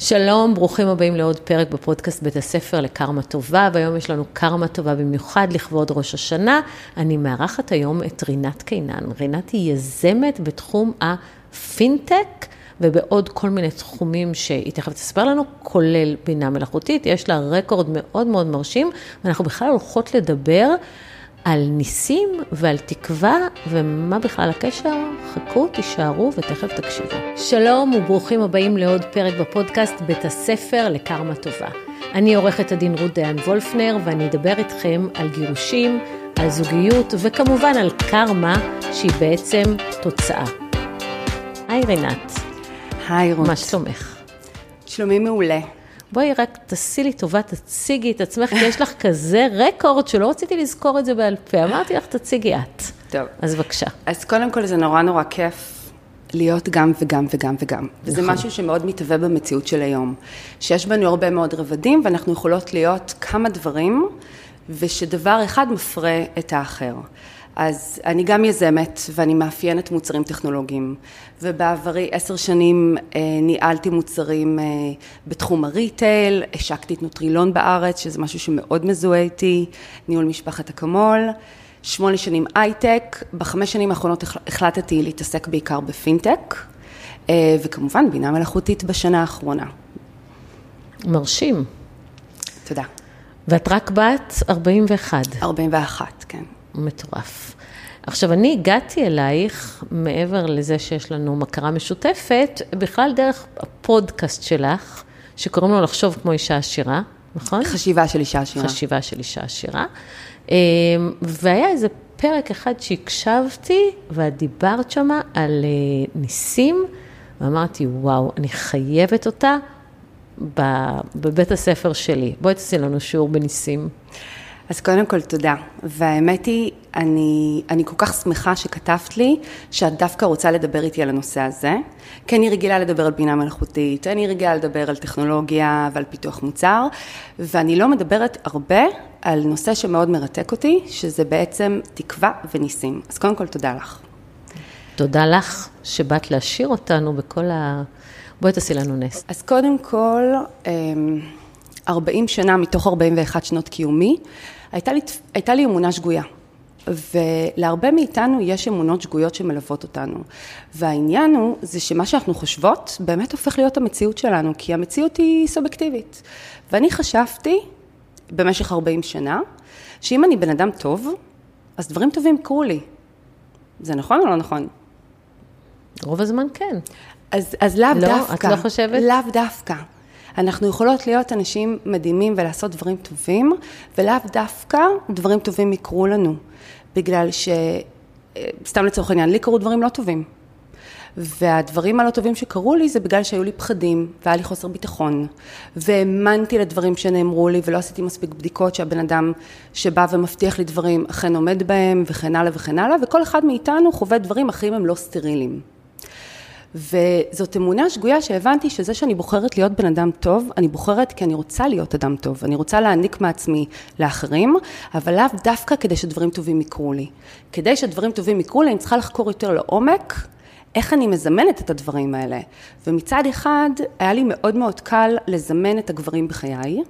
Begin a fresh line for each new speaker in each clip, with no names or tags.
שלום, ברוכים הבאים לעוד פרק בפודקאסט בית הספר לקרמה טובה, והיום יש לנו קרמה טובה במיוחד לכבוד ראש השנה. אני מארחת היום את רינת קינן. רינת היא יזמת בתחום הפינטק. ובעוד כל מיני תחומים שהיא תכף תספר לנו, כולל בינה מלאכותית. יש לה רקורד מאוד מאוד מרשים, ואנחנו בכלל הולכות לדבר על ניסים ועל תקווה, ומה בכלל הקשר? חכו, תישארו ותכף תקשיבו. שלום וברוכים הבאים לעוד פרק בפודקאסט בית הספר לקרמה טובה. אני עורכת הדין רות דיין וולפנר, ואני אדבר איתכם על גירושים, על זוגיות, וכמובן על קרמה, שהיא בעצם תוצאה. היי רינת.
היי רות.
מה שלומך?
שלומי מעולה.
בואי רק תעשי לי טובה, תציגי את עצמך, כי יש לך כזה רקורד שלא רציתי לזכור את זה בעל פה. אמרתי לך, תציגי את.
טוב.
אז בבקשה.
אז קודם כל זה נורא נורא כיף להיות גם וגם וגם וגם. וזה
נכון.
משהו שמאוד מתהווה במציאות של היום. שיש בנו הרבה מאוד רבדים, ואנחנו יכולות להיות כמה דברים, ושדבר אחד מפרה את האחר. אז אני גם יזמת ואני מאפיינת מוצרים טכנולוגיים ובעברי עשר שנים אה, ניהלתי מוצרים אה, בתחום הריטייל, השקתי את נוטרילון בארץ שזה משהו שמאוד מזוהה איתי, ניהול משפחת אקמול, שמונה שנים הייטק, בחמש שנים האחרונות החלטתי להתעסק בעיקר בפינטק אה, וכמובן בינה מלאכותית בשנה האחרונה.
מרשים.
תודה.
ואת רק בת 41.
41, כן.
מטורף. עכשיו, אני הגעתי אלייך, מעבר לזה שיש לנו מכרה משותפת, בכלל דרך הפודקאסט שלך, שקוראים לו לחשוב כמו אישה עשירה, נכון?
חשיבה של אישה עשירה.
חשיבה של אישה עשירה. אמ, והיה איזה פרק אחד שהקשבתי, ואת דיברת שמה על אה, ניסים, ואמרתי, וואו, אני חייבת אותה בבית הספר שלי. בואי תעשי לנו שיעור בניסים.
אז קודם כל תודה, והאמת היא, אני, אני כל כך שמחה שכתבת לי שאת דווקא רוצה לדבר איתי על הנושא הזה, כי אני רגילה לדבר על בינה מלאכותית, אני רגילה לדבר על טכנולוגיה ועל פיתוח מוצר, ואני לא מדברת הרבה על נושא שמאוד מרתק אותי, שזה בעצם תקווה וניסים. אז קודם כל תודה לך.
תודה לך שבאת להשאיר אותנו בכל ה... בואי תעשי לנו נס.
אז קודם כל, 40 אמ, שנה מתוך 41 שנות קיומי, הייתה לי, הייתה לי אמונה שגויה. ולהרבה מאיתנו יש אמונות שגויות שמלוות אותנו. והעניין הוא, זה שמה שאנחנו חושבות באמת הופך להיות המציאות שלנו, כי המציאות היא סובייקטיבית. ואני חשבתי, במשך 40 שנה, שאם אני בן אדם טוב, אז דברים טובים יקרו לי. זה נכון או לא נכון?
רוב הזמן כן.
אז, אז לאו
לא,
דווקא.
את לא חושבת?
לאו דווקא. אנחנו יכולות להיות אנשים מדהימים ולעשות דברים טובים, ולאו דווקא דברים טובים יקרו לנו. בגלל ש... סתם לצורך העניין, לי קרו דברים לא טובים. והדברים הלא טובים שקרו לי זה בגלל שהיו לי פחדים, והיה לי חוסר ביטחון, והאמנתי לדברים שנאמרו לי, ולא עשיתי מספיק בדיקות שהבן אדם שבא ומבטיח לי דברים אכן עומד בהם, וכן הלאה וכן הלאה, וכל אחד מאיתנו חווה דברים, החיים הם לא סטרילים. וזאת אמונה שגויה שהבנתי שזה שאני בוחרת להיות בן אדם טוב, אני בוחרת כי אני רוצה להיות אדם טוב, אני רוצה להעניק מעצמי לאחרים, אבל לאו דווקא כדי שדברים טובים יקרו לי. כדי שדברים טובים יקרו לי, אני צריכה לחקור יותר לעומק, איך אני מזמנת את הדברים האלה. ומצד אחד, היה לי מאוד מאוד קל לזמן את הגברים בחיי,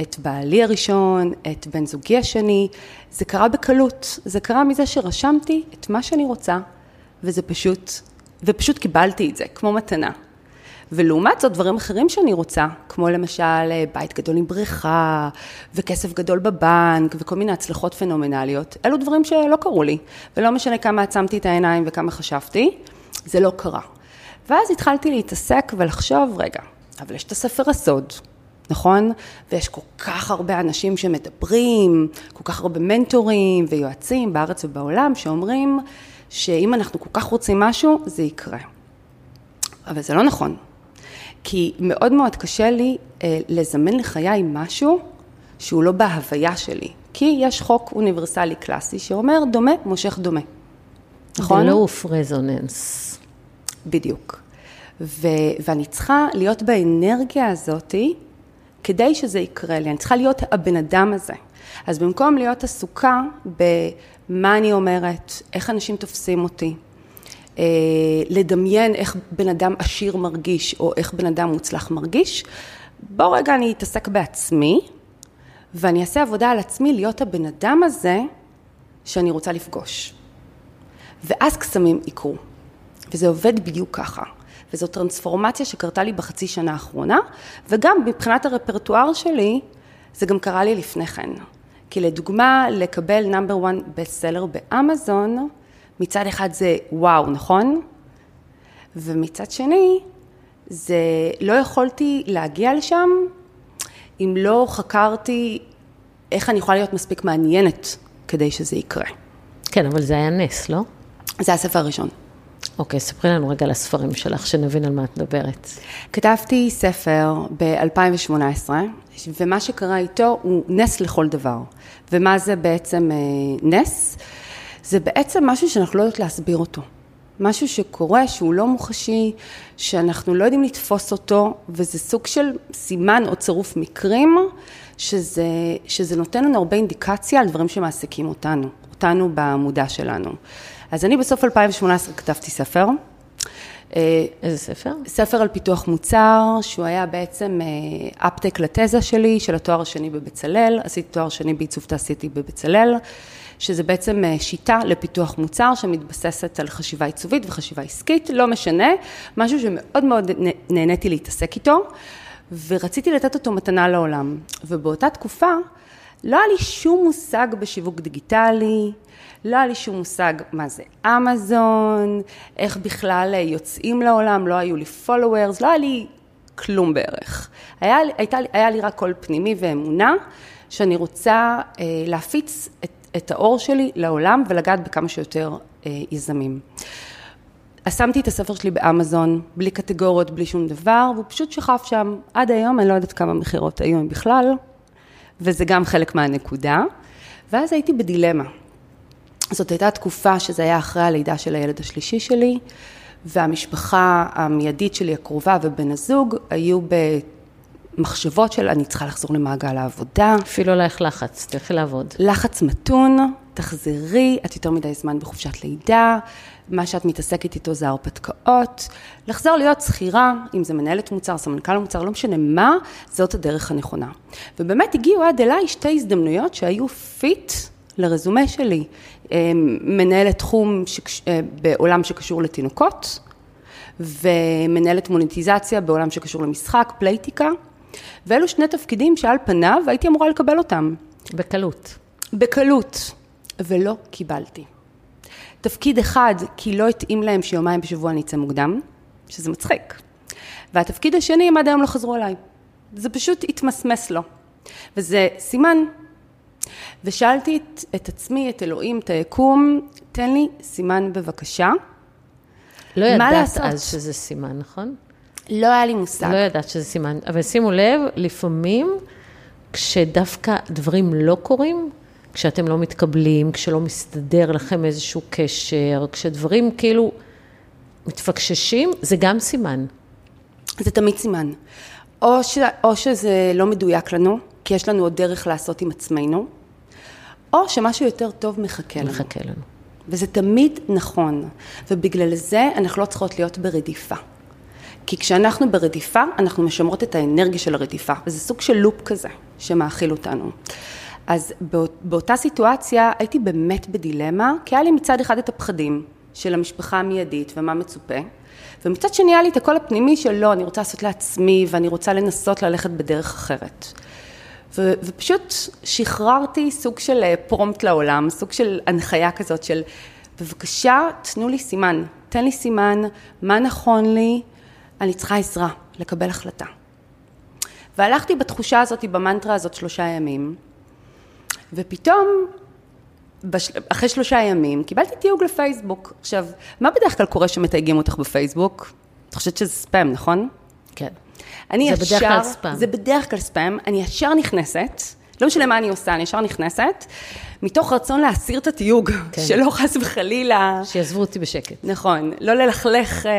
את בעלי הראשון, את בן זוגי השני, זה קרה בקלות, זה קרה מזה שרשמתי את מה שאני רוצה, וזה פשוט ופשוט קיבלתי את זה, כמו מתנה. ולעומת זאת, דברים אחרים שאני רוצה, כמו למשל אה, בית גדול עם בריכה, וכסף גדול בבנק, וכל מיני הצלחות פנומנליות, אלו דברים שלא קרו לי. ולא משנה כמה עצמתי את העיניים וכמה חשבתי, זה לא קרה. ואז התחלתי להתעסק ולחשוב, רגע, אבל יש את הספר הסוד, נכון? ויש כל כך הרבה אנשים שמדברים, כל כך הרבה מנטורים ויועצים בארץ ובעולם שאומרים, שאם אנחנו כל כך רוצים משהו, זה יקרה. אבל זה לא נכון. כי מאוד מאוד קשה לי אה, לזמן לחיי משהו שהוא לא בהוויה שלי. כי יש חוק אוניברסלי קלאסי שאומר דומה מושך דומה.
נכון? The law of resonance.
בדיוק. ו- ואני צריכה להיות באנרגיה הזאתי כדי שזה יקרה לי. אני צריכה להיות הבן אדם הזה. אז במקום להיות עסוקה במה אני אומרת, איך אנשים תופסים אותי, אה, לדמיין איך בן אדם עשיר מרגיש, או איך בן אדם מוצלח מרגיש. בואו רגע אני אתעסק בעצמי, ואני אעשה עבודה על עצמי להיות הבן אדם הזה שאני רוצה לפגוש. ואז קסמים יקרו. וזה עובד בדיוק ככה. וזו טרנספורמציה שקרתה לי בחצי שנה האחרונה, וגם מבחינת הרפרטואר שלי, זה גם קרה לי לפני כן. כי לדוגמה, לקבל נאמבר 1 בסט סלר באמזון, מצד אחד זה וואו, נכון? ומצד שני, זה לא יכולתי להגיע לשם אם לא חקרתי איך אני יכולה להיות מספיק מעניינת כדי שזה יקרה.
כן, אבל זה היה נס, לא?
זה הספר הראשון.
אוקיי, ספרי לנו רגע על הספרים שלך, שנבין על מה את מדברת.
כתבתי ספר ב-2018, ומה שקרה איתו הוא נס לכל דבר. ומה זה בעצם אה, נס? זה בעצם משהו שאנחנו לא יודעות להסביר אותו. משהו שקורה, שהוא לא מוחשי, שאנחנו לא יודעים לתפוס אותו, וזה סוג של סימן או צירוף מקרים, שזה, שזה נותן לנו הרבה אינדיקציה על דברים שמעסיקים אותנו, אותנו במודע שלנו. אז אני בסוף 2018 כתבתי ספר.
אה, איזה ספר?
ספר על פיתוח מוצר, שהוא היה בעצם אפטק לתזה שלי, של התואר השני בבצלאל, עשיתי תואר שני בעיצוב תעשייתי בבצלאל, שזה בעצם אה, שיטה לפיתוח מוצר שמתבססת על חשיבה עיצובית וחשיבה עסקית, לא משנה, משהו שמאוד מאוד נהניתי להתעסק איתו, ורציתי לתת אותו מתנה לעולם. ובאותה תקופה, לא היה לי שום מושג בשיווק דיגיטלי, לא היה לי שום מושג מה זה אמזון, איך בכלל יוצאים לעולם, לא היו לי followers, לא היה לי כלום בערך. היה, הייתה, היה לי רק קול פנימי ואמונה, שאני רוצה אה, להפיץ את, את האור שלי לעולם ולגעת בכמה שיותר אה, יזמים. אז שמתי את הספר שלי באמזון, בלי קטגוריות, בלי שום דבר, והוא פשוט שכב שם. עד היום, אני לא יודעת כמה מכירות היו בכלל, וזה גם חלק מהנקודה. ואז הייתי בדילמה. זאת הייתה תקופה שזה היה אחרי הלידה של הילד השלישי שלי, והמשפחה המיידית שלי הקרובה ובן הזוג היו במחשבות של אני צריכה לחזור למעגל העבודה.
אפילו עלייך לחץ, תלכי לעבוד.
לחץ מתון, תחזרי, את יותר מדי זמן בחופשת לידה, מה שאת מתעסקת איתו זה ההרפתקאות. לחזור להיות שכירה, אם זה מנהלת מוצר, סמנכ"ל מוצר, לא משנה מה, זאת הדרך הנכונה. ובאמת הגיעו עד אליי שתי הזדמנויות שהיו פיט לרזומה שלי. אמ, מנהלת תחום שקש... אה, בעולם שקשור לתינוקות, ומנהלת מוניטיזציה בעולם שקשור למשחק, פלייטיקה, ואלו שני תפקידים שעל פניו הייתי אמורה לקבל אותם.
בקלות.
בקלות, ולא קיבלתי. תפקיד אחד, כי לא התאים להם שיומיים בשבוע אני אצא מוקדם, שזה מצחיק. והתפקיד השני, הם עד היום לא חזרו אליי. זה פשוט התמסמס לו. וזה סימן ושאלתי את, את עצמי, את אלוהים, את היקום, תן לי סימן בבקשה.
לא ידעת לעשות? אז שזה סימן, נכון?
לא היה לי מושג.
לא ידעת שזה סימן, אבל שימו לב, לפעמים כשדווקא דברים לא קורים, כשאתם לא מתקבלים, כשלא מסתדר לכם איזשהו קשר, כשדברים כאילו מתפקששים, זה גם סימן.
זה תמיד סימן. או, ש, או שזה לא מדויק לנו, כי יש לנו עוד דרך לעשות עם עצמנו, או שמשהו יותר טוב מחכה לנו.
מחכה לנו.
וזה תמיד נכון, ובגלל זה אנחנו לא צריכות להיות ברדיפה. כי כשאנחנו ברדיפה, אנחנו משמרות את האנרגיה של הרדיפה, וזה סוג של לופ כזה שמאכיל אותנו. אז באותה סיטואציה הייתי באמת בדילמה, כי היה לי מצד אחד את הפחדים של המשפחה המיידית ומה מצופה, ומצד שני היה לי את הקול הפנימי של לא, אני רוצה לעשות לעצמי ואני רוצה לנסות ללכת בדרך אחרת. ופשוט שחררתי סוג של אה, פרומפט לעולם, סוג של הנחיה כזאת של בבקשה תנו לי סימן, תן לי סימן, מה נכון לי, אני צריכה עזרה, לקבל החלטה. והלכתי בתחושה הזאת, במנטרה הזאת שלושה ימים, ופתאום, בש... אחרי שלושה ימים, קיבלתי תיוג לפייסבוק. עכשיו, מה בדרך כלל קורה שמתייגים אותך בפייסבוק? את חושבת שזה ספאם, נכון?
כן.
אני
זה
ישר...
בדרך כלל ספאם.
זה בדרך כלל ספאם. אני ישר נכנסת, לא משנה מה אני עושה, אני ישר נכנסת, מתוך רצון להסיר את התיוג, כן. שלא חס וחלילה...
שיעזבו אותי בשקט.
נכון, לא ללכלך אה,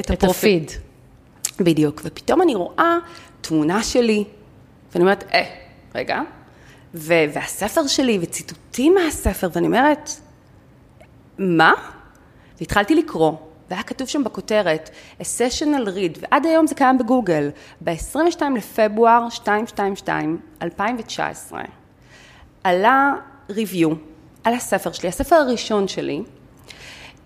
את הפרופיל.
את הפיד.
בדיוק, ופתאום אני רואה תמונה שלי, ואני אומרת, אה, רגע, ו- והספר שלי, וציטוטים מהספר, ואני אומרת, מה? והתחלתי לקרוא, והיה כתוב שם בכותרת, a sessional read, ועד היום זה קיים בגוגל, ב-22 לפברואר 222, 2019, עלה ריוויו על הספר שלי, הספר הראשון שלי,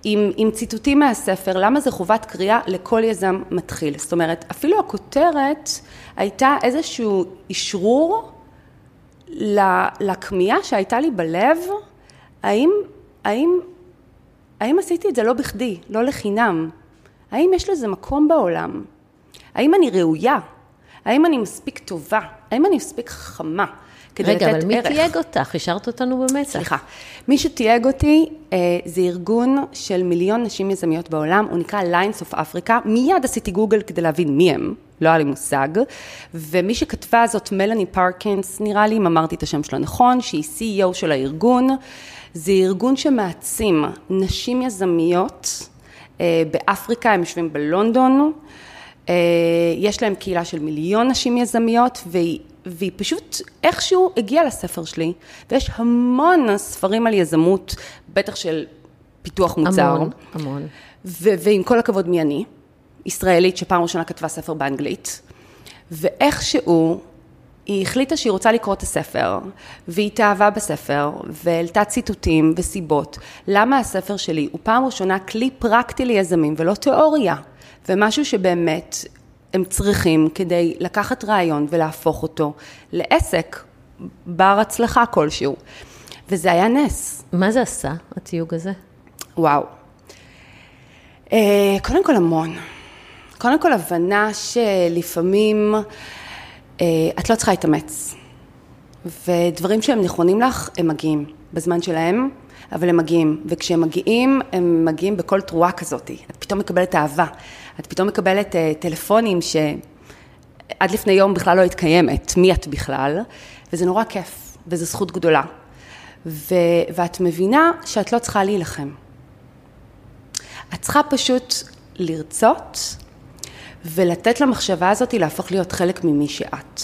עם, עם ציטוטים מהספר, למה זה חובת קריאה לכל יזם מתחיל. זאת אומרת, אפילו הכותרת הייתה איזשהו אשרור לכמיהה שהייתה לי בלב, האם, האם, האם עשיתי את זה לא בכדי, לא לחינם? האם יש לזה מקום בעולם? האם אני ראויה? האם אני מספיק טובה? האם אני מספיק חכמה?
כדי רגע, לתת ערך. רגע, אבל מי תייג אותך? השארת אותנו במתח.
סליחה. מי שתייג אותי אה, זה ארגון של מיליון נשים יזמיות בעולם, הוא נקרא Lines of Africa. מיד עשיתי גוגל כדי להבין מי הם, לא היה לי מושג. ומי שכתבה זאת מלאני פרקינס, נראה לי אם אמרתי את השם שלה נכון, שהיא CEO של הארגון. זה ארגון שמעצים נשים יזמיות אה, באפריקה, הם יושבים בלונדון. אה, יש להם קהילה של מיליון נשים יזמיות, והיא והיא פשוט איכשהו הגיעה לספר שלי, ויש המון ספרים על יזמות, בטח של פיתוח מוצר.
המון, המון.
ו- ועם כל הכבוד מי אני, ישראלית שפעם ראשונה כתבה ספר באנגלית, ואיכשהו היא החליטה שהיא רוצה לקרוא את הספר, והיא התאהבה בספר, והעלתה ציטוטים וסיבות. למה הספר שלי הוא פעם ראשונה כלי פרקטי ליזמים ולא תיאוריה, ומשהו שבאמת הם צריכים כדי לקחת רעיון ולהפוך אותו לעסק בר הצלחה כלשהו. וזה היה נס.
מה זה עשה, התיוג הזה?
וואו. אה, קודם כל המון. קודם כל הבנה שלפעמים אה, את לא צריכה להתאמץ. ודברים שהם נכונים לך, הם מגיעים. בזמן שלהם, אבל הם מגיעים. וכשהם מגיעים, הם מגיעים בכל תרועה כזאת. את פתאום מקבלת אהבה. את פתאום מקבלת uh, טלפונים שעד לפני יום בכלל לא התקיימת, מי את בכלל, וזה נורא כיף, וזו זכות גדולה. ו, ואת מבינה שאת לא צריכה להילחם. את צריכה פשוט לרצות ולתת למחשבה הזאת להפוך להיות חלק ממי שאת.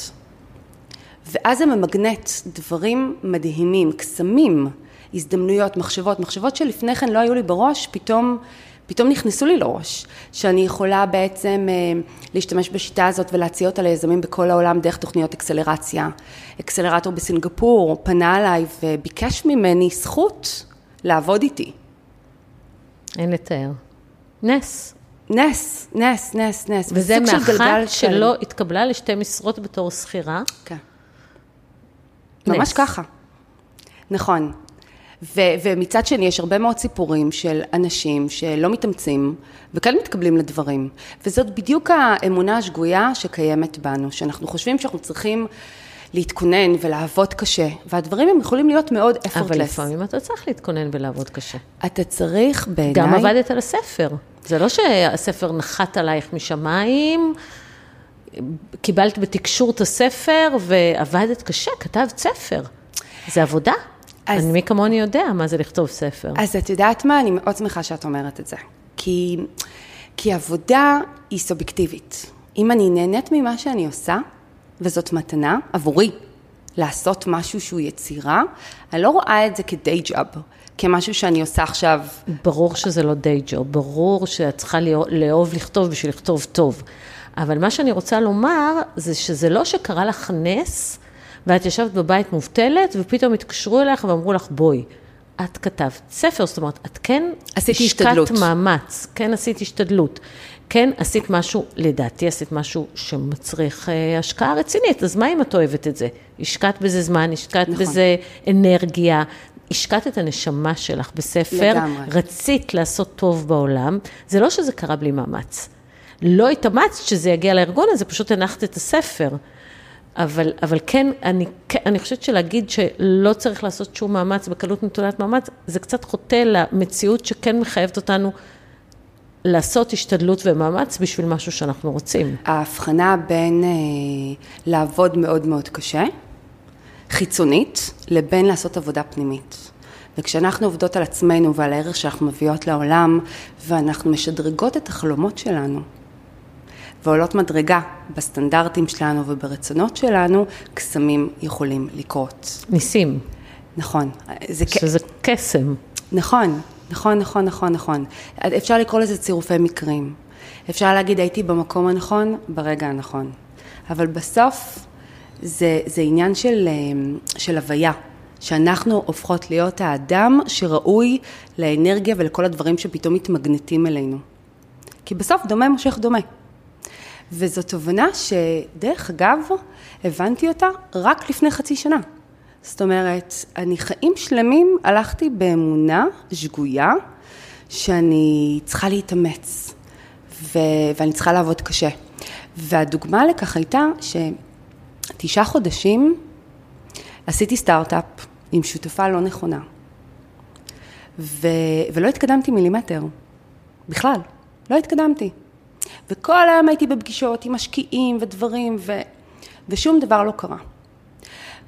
ואז זה ממגנט דברים מדהימים, קסמים, הזדמנויות, מחשבות, מחשבות שלפני כן לא היו לי בראש, פתאום פתאום נכנסו לי לראש, שאני יכולה בעצם אה, להשתמש בשיטה הזאת ולהציע אותה ליזמים בכל העולם דרך תוכניות אקסלרציה. אקסלרטור בסינגפור פנה אליי וביקש ממני זכות לעבוד איתי.
אין לתאר. נס.
נס, נס, נס, נס.
וזה מאחת שלא של... התקבלה לשתי משרות בתור שכירה?
כן. נס. ממש ככה. נכון. ו- ומצד שני, יש הרבה מאוד סיפורים של אנשים שלא מתאמצים וכן מתקבלים לדברים. וזאת בדיוק האמונה השגויה שקיימת בנו, שאנחנו חושבים שאנחנו צריכים להתכונן ולעבוד קשה, והדברים הם יכולים להיות מאוד effortless.
אבל לפעמים אתה צריך להתכונן ולעבוד קשה.
אתה צריך בעיניי...
גם עבדת על הספר. זה לא שהספר נחת עלייך משמיים, קיבלת בתקשור את הספר ועבדת קשה, כתבת ספר. זה עבודה. אז... אני, מי כמוני יודע מה זה לכתוב ספר.
אז את יודעת מה? אני מאוד שמחה שאת אומרת את זה. כי, כי עבודה היא סובייקטיבית. אם אני נהנית ממה שאני עושה, וזאת מתנה עבורי, לעשות משהו שהוא יצירה, אני לא רואה את זה כדיי ג'אב, כמשהו שאני עושה עכשיו.
ברור שזה לא דיי ג'אב, ברור שאת צריכה לאהוב לכתוב בשביל לכתוב טוב. אבל מה שאני רוצה לומר, זה שזה לא שקרה לך נס, ואת ישבת בבית מובטלת, ופתאום התקשרו אליך ואמרו לך, בואי, את כתבת ספר, זאת אומרת, את כן
עשית השתדלות.
השקעת מאמץ, כן עשית השתדלות, כן עשית משהו, לדעתי עשית משהו שמצריך אה, השקעה רצינית, אז מה אם את אוהבת את זה? השקעת בזה זמן, השקעת נכון. בזה אנרגיה, השקעת את הנשמה שלך בספר, לגמרי. רצית לעשות טוב בעולם, זה לא שזה קרה בלי מאמץ. לא התאמצת שזה יגיע לארגון הזה, פשוט הנחת את הספר. אבל, אבל כן, אני, כן, אני חושבת שלהגיד שלא צריך לעשות שום מאמץ בקלות נטולת מאמץ, זה קצת חוטא למציאות שכן מחייבת אותנו לעשות השתדלות ומאמץ בשביל משהו שאנחנו רוצים.
ההבחנה בין אה, לעבוד מאוד מאוד קשה, חיצונית, לבין לעשות עבודה פנימית. וכשאנחנו עובדות על עצמנו ועל הערך שאנחנו מביאות לעולם, ואנחנו משדרגות את החלומות שלנו, ועולות מדרגה בסטנדרטים שלנו וברצונות שלנו, קסמים יכולים לקרות.
ניסים.
נכון.
זה שזה קסם.
נכון, נכון, נכון, נכון, נכון. אפשר לקרוא לזה צירופי מקרים. אפשר להגיד, הייתי במקום הנכון, ברגע הנכון. אבל בסוף, זה, זה עניין של, אה, של הוויה. שאנחנו הופכות להיות האדם שראוי לאנרגיה ולכל הדברים שפתאום מתמגנטים אלינו. כי בסוף דומה מושך דומה. וזו תובנה שדרך אגב, הבנתי אותה רק לפני חצי שנה. זאת אומרת, אני חיים שלמים הלכתי באמונה שגויה, שאני צריכה להתאמץ, ו- ואני צריכה לעבוד קשה. והדוגמה לכך הייתה שתשעה חודשים עשיתי סטארט-אפ עם שותפה לא נכונה, ו- ולא התקדמתי מילימטר, בכלל, לא התקדמתי. וכל היום הייתי בפגישות עם משקיעים ודברים, ו- ושום דבר לא קרה.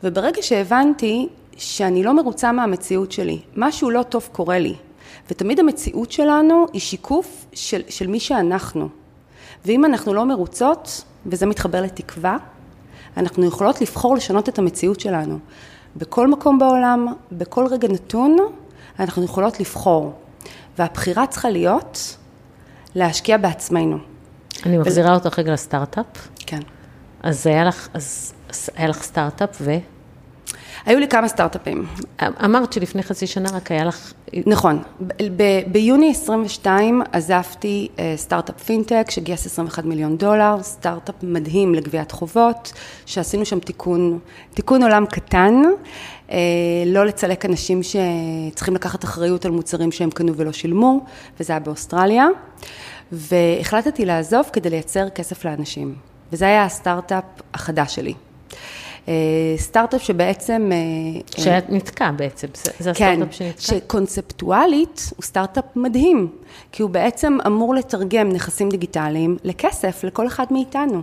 וברגע שהבנתי שאני לא מרוצה מהמציאות שלי, משהו לא טוב קורה לי, ותמיד המציאות שלנו היא שיקוף של, של מי שאנחנו. ואם אנחנו לא מרוצות, וזה מתחבר לתקווה, אנחנו יכולות לבחור לשנות את המציאות שלנו. בכל מקום בעולם, בכל רגע נתון, אנחנו יכולות לבחור. והבחירה צריכה להיות להשקיע בעצמנו.
אני מחזירה אותך רגע לסטארט-אפ.
כן.
אז היה לך, אז היה לך סטארט-אפ ו...
היו לי כמה סטארט-אפים.
אמרת שלפני חצי שנה רק היה לך...
נכון. ב- ביוני 22 עזבתי אה, סטארט-אפ פינטק שגייס 21 מיליון דולר, סטארט-אפ מדהים לגביית חובות, שעשינו שם תיקון, תיקון עולם קטן, אה, לא לצלק אנשים שצריכים לקחת אחריות על מוצרים שהם קנו ולא שילמו, וזה היה באוסטרליה. והחלטתי לעזוב כדי לייצר כסף לאנשים. וזה היה הסטארט-אפ החדש שלי. אה, סטארט-אפ שבעצם...
אה, שאת נתקע בעצם, זה, זה
כן,
הסטארט-אפ שנתקע?
שקונספטואלית הוא סטארט-אפ מדהים, כי הוא בעצם אמור לתרגם נכסים דיגיטליים לכסף לכל אחד מאיתנו.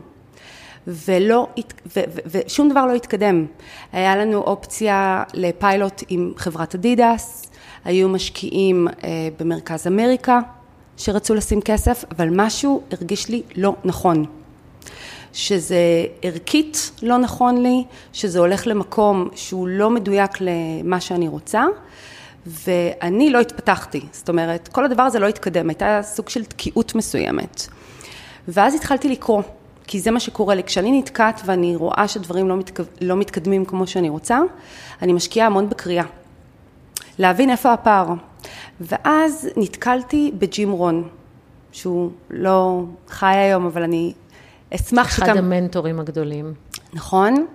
ולא, ו, ו, ושום דבר לא התקדם. היה לנו אופציה לפיילוט עם חברת אדידס, היו משקיעים אה, במרכז אמריקה שרצו לשים כסף, אבל משהו הרגיש לי לא נכון. שזה ערכית לא נכון לי, שזה הולך למקום שהוא לא מדויק למה שאני רוצה, ואני לא התפתחתי. זאת אומרת, כל הדבר הזה לא התקדם, הייתה סוג של תקיעות מסוימת. ואז התחלתי לקרוא, כי זה מה שקורה לי. כשאני נתקעת ואני רואה שדברים לא, מתק... לא מתקדמים כמו שאני רוצה, אני משקיעה המון בקריאה. להבין איפה הפער. ואז נתקלתי בג'ים רון, שהוא לא חי היום, אבל אני אשמח
אחד שכם... אחד המנטורים הגדולים.
נכון,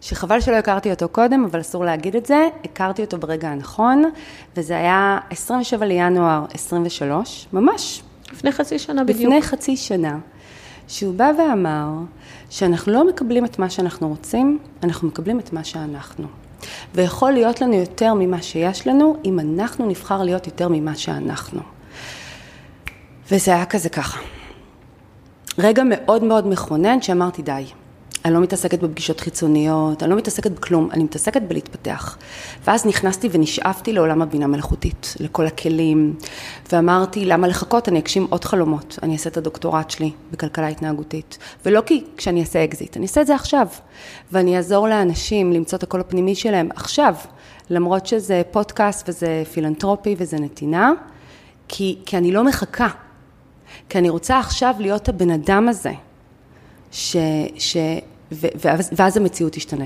שחבל שלא הכרתי אותו קודם, אבל אסור להגיד את זה, הכרתי אותו ברגע הנכון, וזה היה 27 לינואר 23, ממש.
לפני חצי שנה בדיוק.
לפני חצי שנה, שהוא בא ואמר שאנחנו לא מקבלים את מה שאנחנו רוצים, אנחנו מקבלים את מה שאנחנו. ויכול להיות לנו יותר ממה שיש לנו, אם אנחנו נבחר להיות יותר ממה שאנחנו. וזה היה כזה ככה. רגע מאוד מאוד מכונן שאמרתי די. אני לא מתעסקת בפגישות חיצוניות, אני לא מתעסקת בכלום, אני מתעסקת בלהתפתח. ואז נכנסתי ונשאפתי לעולם הבינה מלאכותית, לכל הכלים, ואמרתי, למה לחכות? אני אגשים עוד חלומות. אני אעשה את הדוקטורט שלי בכלכלה התנהגותית. ולא כי כשאני אעשה אקזיט, אני אעשה את זה עכשיו. ואני אעזור לאנשים למצוא את הקול הפנימי שלהם עכשיו, למרות שזה פודקאסט וזה פילנטרופי וזה נתינה, כי, כי אני לא מחכה. כי אני רוצה עכשיו להיות הבן אדם הזה, ש, ש, ו, ואז, ואז המציאות תשתנה.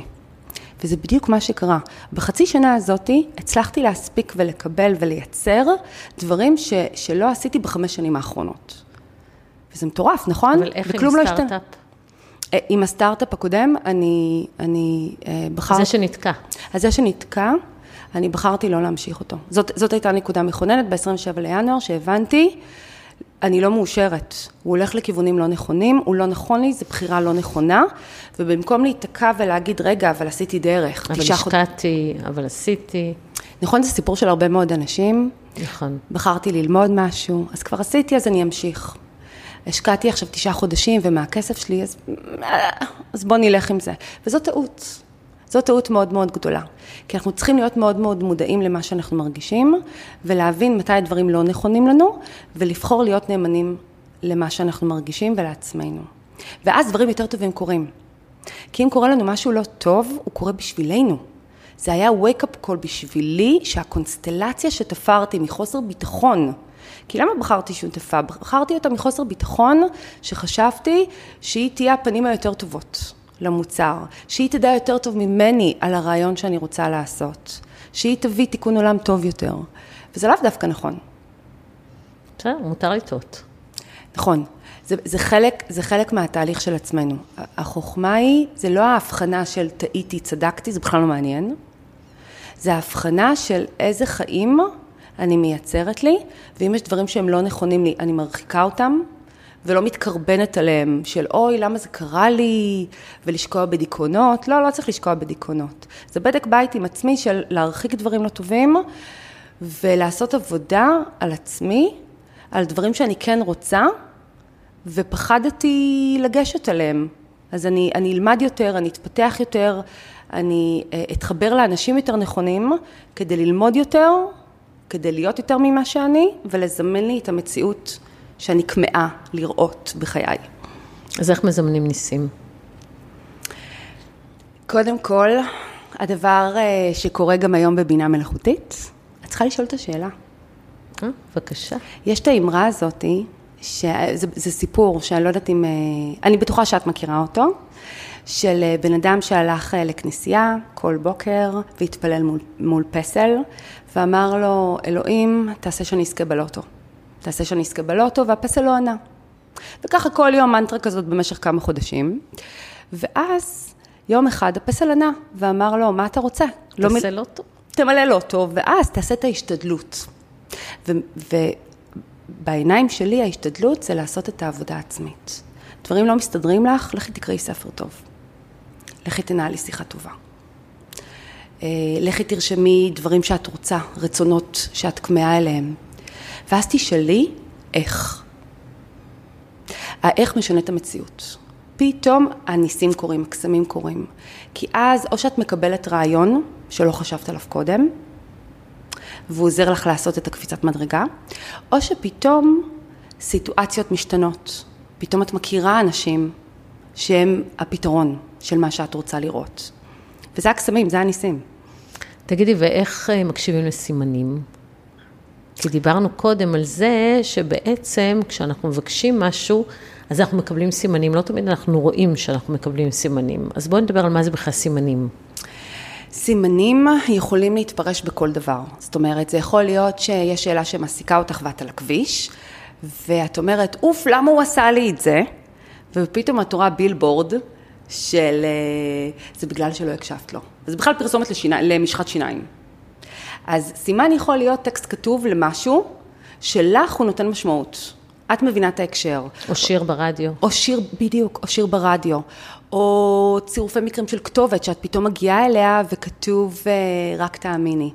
וזה בדיוק מה שקרה. בחצי שנה הזאתי הצלחתי להספיק ולקבל ולייצר דברים ש, שלא עשיתי בחמש שנים האחרונות. וזה מטורף, נכון?
אבל איך עם לא סטארט-אפ?
לא עם הסטארט-אפ הקודם, אני, אני אה, בחרתי...
זה שנתקע.
אז זה שנתקע, אני בחרתי לא להמשיך אותו. זאת, זאת הייתה נקודה מכוננת ב-27 לינואר, שהבנתי אני לא מאושרת, הוא הולך לכיוונים לא נכונים, הוא לא נכון לי, זו בחירה לא נכונה, ובמקום להיתקע ולהגיד, רגע, אבל עשיתי דרך.
אבל השקעתי, חוד... אבל עשיתי.
נכון, זה סיפור של הרבה מאוד אנשים.
נכון.
בחרתי ללמוד משהו, אז כבר עשיתי, אז אני אמשיך. השקעתי עכשיו תשעה חודשים ומהכסף שלי, אז, אז בוא נלך עם זה. וזו טעות. זו טעות מאוד מאוד גדולה. כי אנחנו צריכים להיות מאוד מאוד מודעים למה שאנחנו מרגישים, ולהבין מתי הדברים לא נכונים לנו, ולבחור להיות נאמנים למה שאנחנו מרגישים ולעצמנו. ואז דברים יותר טובים קורים. כי אם קורה לנו משהו לא טוב, הוא קורה בשבילנו. זה היה wake-up call בשבילי, שהקונסטלציה שתפרתי מחוסר ביטחון, כי למה בחרתי שותפה? בחרתי אותה מחוסר ביטחון, שחשבתי שהיא תהיה הפנים היותר טובות למוצר, שהיא תדע יותר טוב ממני על הרעיון שאני רוצה לעשות, שהיא תביא תיקון עולם טוב יותר, וזה לאו דווקא נכון.
בסדר, מותר לטעות.
נכון. זה, זה, חלק, זה חלק מהתהליך של עצמנו. החוכמה היא, זה לא ההבחנה של טעיתי, צדקתי, זה בכלל לא מעניין. זה ההבחנה של איזה חיים אני מייצרת לי, ואם יש דברים שהם לא נכונים לי, אני מרחיקה אותם, ולא מתקרבנת עליהם, של אוי, למה זה קרה לי, ולשקוע בדיכאונות. לא, לא צריך לשקוע בדיכאונות. זה בדק בית עם עצמי של להרחיק דברים לא טובים, ולעשות עבודה על עצמי, על דברים שאני כן רוצה, ופחדתי לגשת עליהם. אז אני, אני אלמד יותר, אני אתפתח יותר, אני אה, אתחבר לאנשים יותר נכונים, כדי ללמוד יותר, כדי להיות יותר ממה שאני, ולזמן לי את המציאות שאני כמהה לראות בחיי.
אז איך מזמנים ניסים?
קודם כל, הדבר אה, שקורה גם היום בבינה מלאכותית, את צריכה לשאול את השאלה.
אה, בבקשה.
יש את האמרה הזאתי, שזה זה סיפור שאני לא יודעת אם, אה, אני בטוחה שאת מכירה אותו, של בן אדם שהלך לכנסייה כל בוקר והתפלל מול, מול פסל, ואמר לו, אלוהים, תעשה שאני אזכה בלוטו. תעשה שאני אזכה בלוטו, והפסל לא ענה. וככה כל יום מנטרה כזאת במשך כמה חודשים. ואז יום אחד הפסל ענה, ואמר לו, מה אתה רוצה?
תעשה לא לוטו.
תמלא לוטו, ואז תעשה את ההשתדלות. ו- בעיניים שלי ההשתדלות זה לעשות את העבודה העצמית. דברים לא מסתדרים לך, לכי תקראי ספר טוב. לכי תנהלי שיחה טובה. אה, לכי תרשמי דברים שאת רוצה, רצונות שאת כמהה אליהם. ואז תשאלי איך. האיך משנה את המציאות. פתאום הניסים קורים, הקסמים קורים. כי אז או שאת מקבלת רעיון שלא חשבת עליו קודם, והוא עוזר לך לעשות את הקפיצת מדרגה, או שפתאום סיטואציות משתנות. פתאום את מכירה אנשים שהם הפתרון של מה שאת רוצה לראות. וזה הקסמים, זה הניסים.
תגידי, ואיך אה, מקשיבים לסימנים? כי דיברנו קודם על זה שבעצם כשאנחנו מבקשים משהו, אז אנחנו מקבלים סימנים. לא תמיד אנחנו רואים שאנחנו מקבלים סימנים. אז בואי נדבר על מה זה בכלל סימנים.
סימנים יכולים להתפרש בכל דבר. זאת אומרת, זה יכול להיות שיש שאלה שמעסיקה אותך ואת על הכביש, ואת אומרת, אוף, למה הוא עשה לי את זה? ופתאום את רואה בילבורד של... אה, זה בגלל שלא הקשבת לו. זה בכלל פרסומת לשיני, למשחת שיניים. אז סימן יכול להיות טקסט כתוב למשהו שלך הוא נותן משמעות. את מבינה את ההקשר.
או שיר ברדיו.
או שיר, בדיוק, או שיר ברדיו. או צירופי מקרים של כתובת, שאת פתאום מגיעה אליה וכתוב אה, רק תאמיני.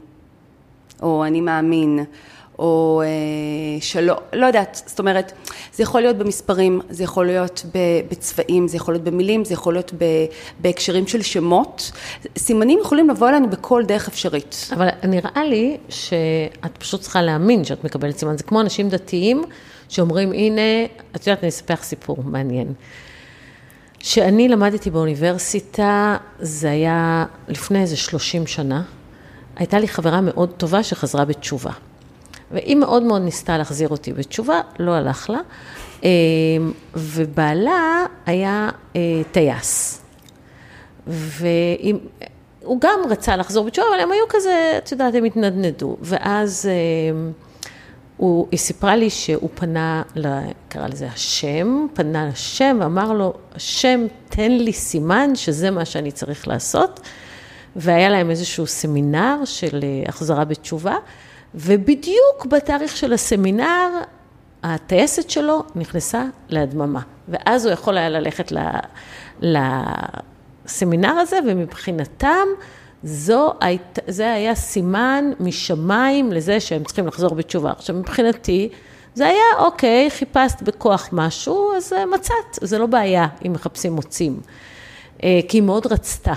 או אני מאמין. או אה, שלא, לא יודעת, זאת אומרת, זה יכול להיות במספרים, זה יכול להיות בצבעים, זה יכול להיות במילים, זה יכול להיות בהקשרים של שמות. סימנים יכולים לבוא אלינו בכל דרך אפשרית.
אבל נראה לי שאת פשוט צריכה להאמין שאת מקבלת סימן. זה כמו אנשים דתיים שאומרים, הנה, את יודעת, אני אספר לך סיפור מעניין. כשאני למדתי באוניברסיטה, זה היה לפני איזה 30 שנה, הייתה לי חברה מאוד טובה שחזרה בתשובה. והיא מאוד מאוד ניסתה להחזיר אותי בתשובה, לא הלך לה. אמ, ובעלה היה אה, טייס. והוא גם רצה לחזור בתשובה, אבל הם היו כזה, את יודעת, הם התנדנדו. ואז אמ, הוא, היא סיפרה לי שהוא פנה, קרא לזה השם, פנה לשם ואמר לו, השם, תן לי סימן שזה מה שאני צריך לעשות. והיה להם איזשהו סמינר של אה, החזרה בתשובה. ובדיוק בתאריך של הסמינר, הטייסת שלו נכנסה להדממה. ואז הוא יכול היה ללכת לסמינר הזה, ומבחינתם, זו, זה היה סימן משמיים לזה שהם צריכים לחזור בתשובה. עכשיו, מבחינתי, זה היה, אוקיי, חיפשת בכוח משהו, אז מצאת, זה לא בעיה אם מחפשים מוצאים. אה, כי היא מאוד רצתה.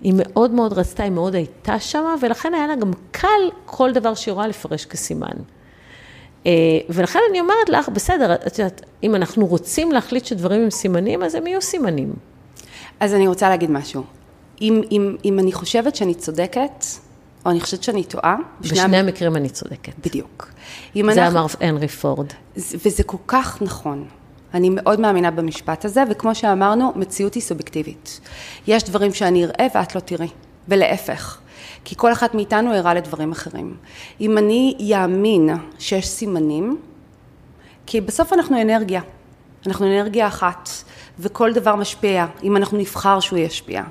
היא מאוד מאוד רצתה, היא מאוד הייתה שמה, ולכן היה לה גם קל כל דבר שהיא רואה לפרש כסימן. אה, ולכן אני אומרת לך, בסדר, את יודעת, אם אנחנו רוצים להחליט שדברים הם סימנים, אז הם יהיו סימנים.
אז אני רוצה להגיד משהו. אם, אם, אם אני חושבת שאני צודקת, או אני חושבת שאני טועה,
בשני, בשני המקרים אני צודקת.
בדיוק.
זה אנחנו, אמר הנרי פורד.
וזה כל כך נכון. אני מאוד מאמינה במשפט הזה, וכמו שאמרנו, מציאות היא סובייקטיבית. יש דברים שאני אראה ואת לא תראי, ולהפך. כי כל אחת מאיתנו ערה לדברים אחרים. אם אני יאמין שיש סימנים, כי בסוף אנחנו אנרגיה, אנחנו אנרגיה אחת, וכל דבר משפיע, אם אנחנו נבחר שהוא ישפיע.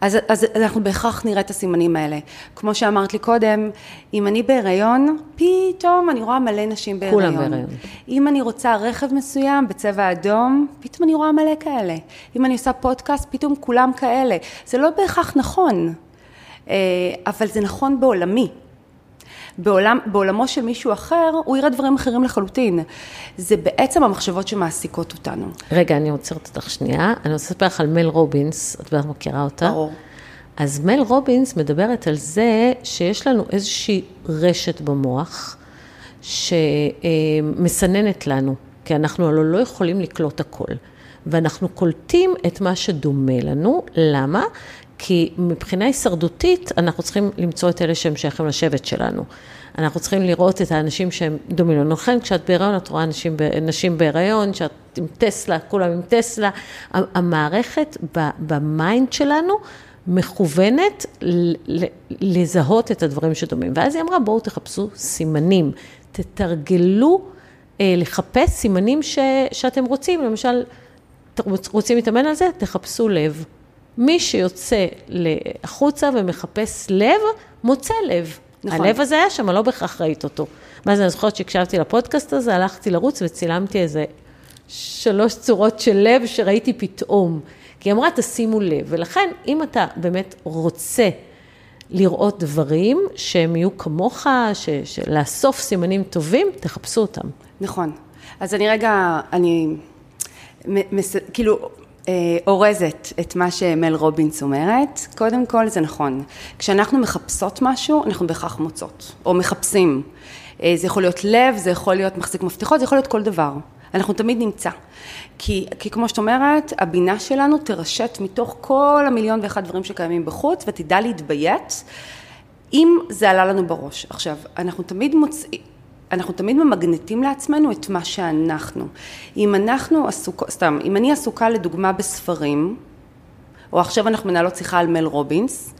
אז, אז אנחנו בהכרח נראה את הסימנים האלה. כמו שאמרת לי קודם, אם אני בהיריון, פתאום אני רואה מלא נשים בהיריון.
כולם בהיריון.
אם אני רוצה רכב מסוים בצבע אדום, פתאום אני רואה מלא כאלה. אם אני עושה פודקאסט, פתאום כולם כאלה. זה לא בהכרח נכון, אה, אבל זה נכון בעולמי. בעולם, בעולמו של מישהו אחר, הוא יראה דברים אחרים לחלוטין. זה בעצם המחשבות שמעסיקות אותנו.
רגע, אני עוצרת אותך שנייה. אני רוצה לספר לך על מל רובינס, את בטח מכירה אותה.
ברור.
אז מל רובינס מדברת על זה שיש לנו איזושהי רשת במוח שמסננת לנו, כי אנחנו הלוא לא יכולים לקלוט הכל. ואנחנו קולטים את מה שדומה לנו, למה? כי מבחינה הישרדותית, אנחנו צריכים למצוא את אלה שהם שייכים לשבט שלנו. אנחנו צריכים לראות את האנשים שהם דומים לנו. לכן, כשאת בהיריון, את רואה נשים, נשים בהיריון, שאת עם טסלה, כולם עם טסלה. המערכת ב mind שלנו מכוונת לזהות את הדברים שדומים. ואז היא אמרה, בואו תחפשו סימנים, תתרגלו אה, לחפש סימנים ש, שאתם רוצים. למשל, רוצים להתאמן על זה? תחפשו לב. מי שיוצא החוצה ומחפש לב, מוצא לב. נכון. הלב הזה היה שם, לא בהכרח ראית אותו. מה זה, אני זוכרת שהקשבתי לפודקאסט הזה, הלכתי לרוץ וצילמתי איזה שלוש צורות של לב שראיתי פתאום. כי היא אמרה, תשימו לב. ולכן, אם אתה באמת רוצה לראות דברים שהם יהיו כמוך, ש, לאסוף סימנים טובים, תחפשו אותם.
נכון. אז אני רגע, אני, מס, כאילו, אורזת את מה שמל רובינס אומרת, קודם כל זה נכון. כשאנחנו מחפשות משהו, אנחנו בהכרח מוצאות, או מחפשים. אה, זה יכול להיות לב, זה יכול להיות מחזיק מפתחות, זה יכול להיות כל דבר. אנחנו תמיד נמצא. כי, כי כמו שאת אומרת, הבינה שלנו תרשת מתוך כל המיליון ואחד דברים שקיימים בחוץ, ותדע להתביית אם זה עלה לנו בראש. עכשיו, אנחנו תמיד מוצאים... אנחנו תמיד ממגנטים לעצמנו את מה שאנחנו. אם אנחנו עסוקות, סתם, אם אני עסוקה לדוגמה בספרים, או עכשיו אנחנו מנהלות שיחה על מל רובינס,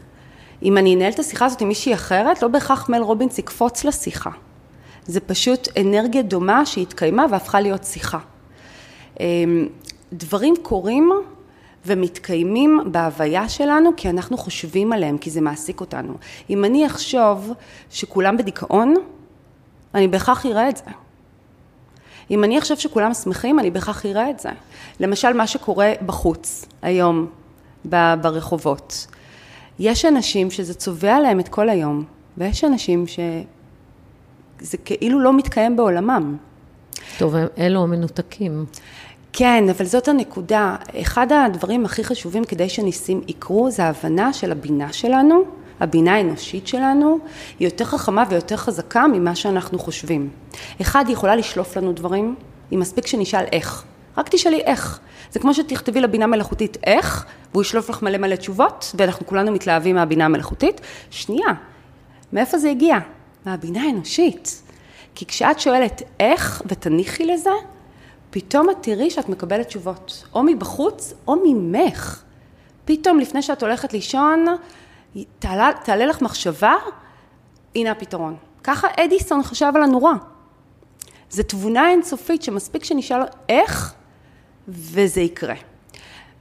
אם אני אנהל את השיחה הזאת עם מישהי אחרת, לא בהכרח מל רובינס יקפוץ לשיחה. זה פשוט אנרגיה דומה שהתקיימה והפכה להיות שיחה. אמ, דברים קורים ומתקיימים בהוויה שלנו כי אנחנו חושבים עליהם, כי זה מעסיק אותנו. אם אני אחשוב שכולם בדיכאון, אני בהכרח אראה את זה. אם אני אחשוב שכולם שמחים, אני בהכרח אראה את זה. למשל, מה שקורה בחוץ, היום, ברחובות. יש אנשים שזה צובע להם את כל היום, ויש אנשים שזה כאילו לא מתקיים בעולמם.
טוב, אלו המנותקים.
כן, אבל זאת הנקודה. אחד הדברים הכי חשובים כדי שניסים יקרו, זה ההבנה של הבינה שלנו, הבינה האנושית שלנו היא יותר חכמה ויותר חזקה ממה שאנחנו חושבים. אחד, היא יכולה לשלוף לנו דברים, היא מספיק שנשאל איך. רק תשאלי איך. זה כמו שתכתבי לבינה מלאכותית איך, והוא ישלוף לך מלא מלא תשובות, ואנחנו כולנו מתלהבים מהבינה המלאכותית. שנייה, מאיפה זה הגיע? מהבינה האנושית. כי כשאת שואלת איך ותניחי לזה, פתאום את תראי שאת מקבלת תשובות, או מבחוץ או ממך. פתאום לפני שאת הולכת לישון, תעלה, תעלה לך מחשבה, הנה הפתרון. ככה אדיסון חשב על הנורה. זו תבונה אינסופית שמספיק שנשאל איך, וזה יקרה.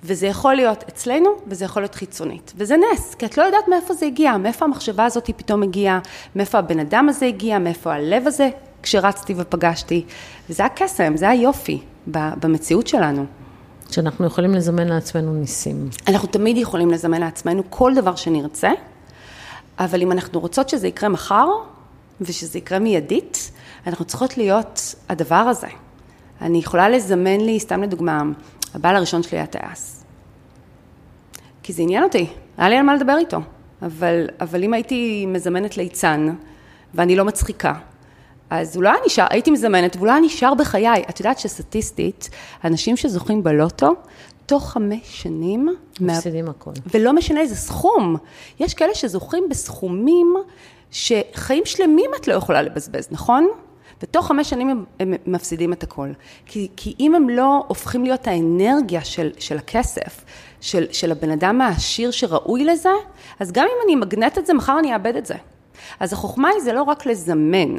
וזה יכול להיות אצלנו, וזה יכול להיות חיצונית. וזה נס, כי את לא יודעת מאיפה זה הגיע, מאיפה המחשבה הזאת פתאום הגיעה, מאיפה הבן אדם הזה הגיע, מאיפה הלב הזה, כשרצתי ופגשתי. וזה הקסם, זה היופי במציאות שלנו.
שאנחנו יכולים לזמן לעצמנו ניסים.
אנחנו תמיד יכולים לזמן לעצמנו כל דבר שנרצה, אבל אם אנחנו רוצות שזה יקרה מחר, ושזה יקרה מיידית, אנחנו צריכות להיות הדבר הזה. אני יכולה לזמן לי, סתם לדוגמה, הבעל הראשון שלי היה טייס. כי זה עניין אותי, היה לי על מה לדבר איתו. אבל, אבל אם הייתי מזמנת ליצן, ואני לא מצחיקה, אז הוא לא היה נשאר, הייתי מזמנת, והוא לא היה נשאר בחיי. את יודעת שסטטיסטית, אנשים שזוכים בלוטו, תוך חמש שנים...
מפסידים מה... הכל.
ולא משנה איזה סכום. יש כאלה שזוכים בסכומים שחיים שלמים את לא יכולה לבזבז, נכון? ותוך חמש שנים הם, הם מפסידים את הכל. כי, כי אם הם לא הופכים להיות האנרגיה של, של הכסף, של, של הבן אדם העשיר שראוי לזה, אז גם אם אני אמגנט את זה, מחר אני אאבד את זה. אז החוכמה היא זה לא רק לזמן,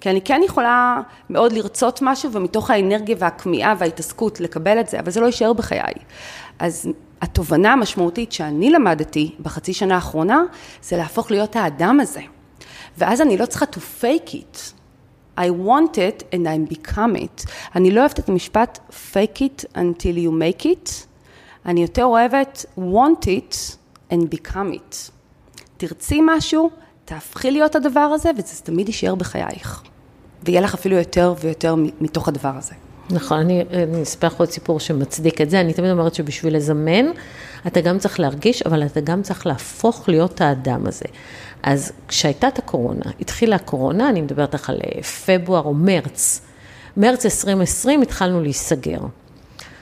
כי אני כן יכולה מאוד לרצות משהו ומתוך האנרגיה והכמיהה וההתעסקות לקבל את זה, אבל זה לא יישאר בחיי. אז התובנה המשמעותית שאני למדתי בחצי שנה האחרונה, זה להפוך להיות האדם הזה. ואז אני לא צריכה to fake it. I want it and I become it. אני לא אוהבת את המשפט fake it until you make it. אני יותר אוהבת want it and become it. תרצי משהו, תהפכי להיות הדבר הזה, וזה תמיד יישאר בחייך. ויהיה לך אפילו יותר ויותר מתוך הדבר הזה.
נכון, אני, אני אספר לך עוד סיפור שמצדיק את זה. אני תמיד אומרת שבשביל לזמן, אתה גם צריך להרגיש, אבל אתה גם צריך להפוך להיות האדם הזה. אז כשהייתה את הקורונה, התחילה הקורונה, אני מדברת לך על אה, פברואר או מרץ, מרץ 2020 התחלנו להיסגר.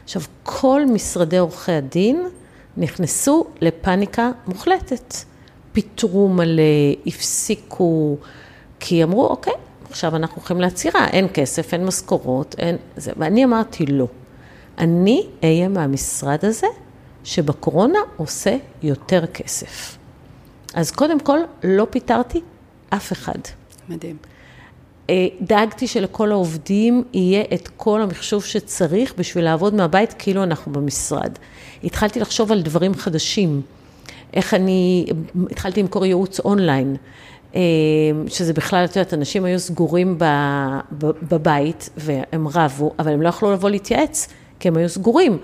עכשיו, כל משרדי עורכי הדין נכנסו לפאניקה מוחלטת. פיטרו מלא, הפסיקו, כי אמרו, אוקיי, עכשיו אנחנו הולכים לעצירה, אין כסף, אין משכורות, אין זה. ואני אמרתי, לא. אני אהיה מהמשרד הזה שבקורונה עושה יותר כסף. אז קודם כל, לא פיטרתי אף אחד.
מדהים.
אה, דאגתי שלכל העובדים יהיה את כל המחשוב שצריך בשביל לעבוד מהבית כאילו אנחנו במשרד. התחלתי לחשוב על דברים חדשים. איך אני, התחלתי למכור ייעוץ אונליין, שזה בכלל, את יודעת, אנשים היו סגורים בבית והם רבו, אבל הם לא יכלו לבוא להתייעץ, כי הם היו סגורים.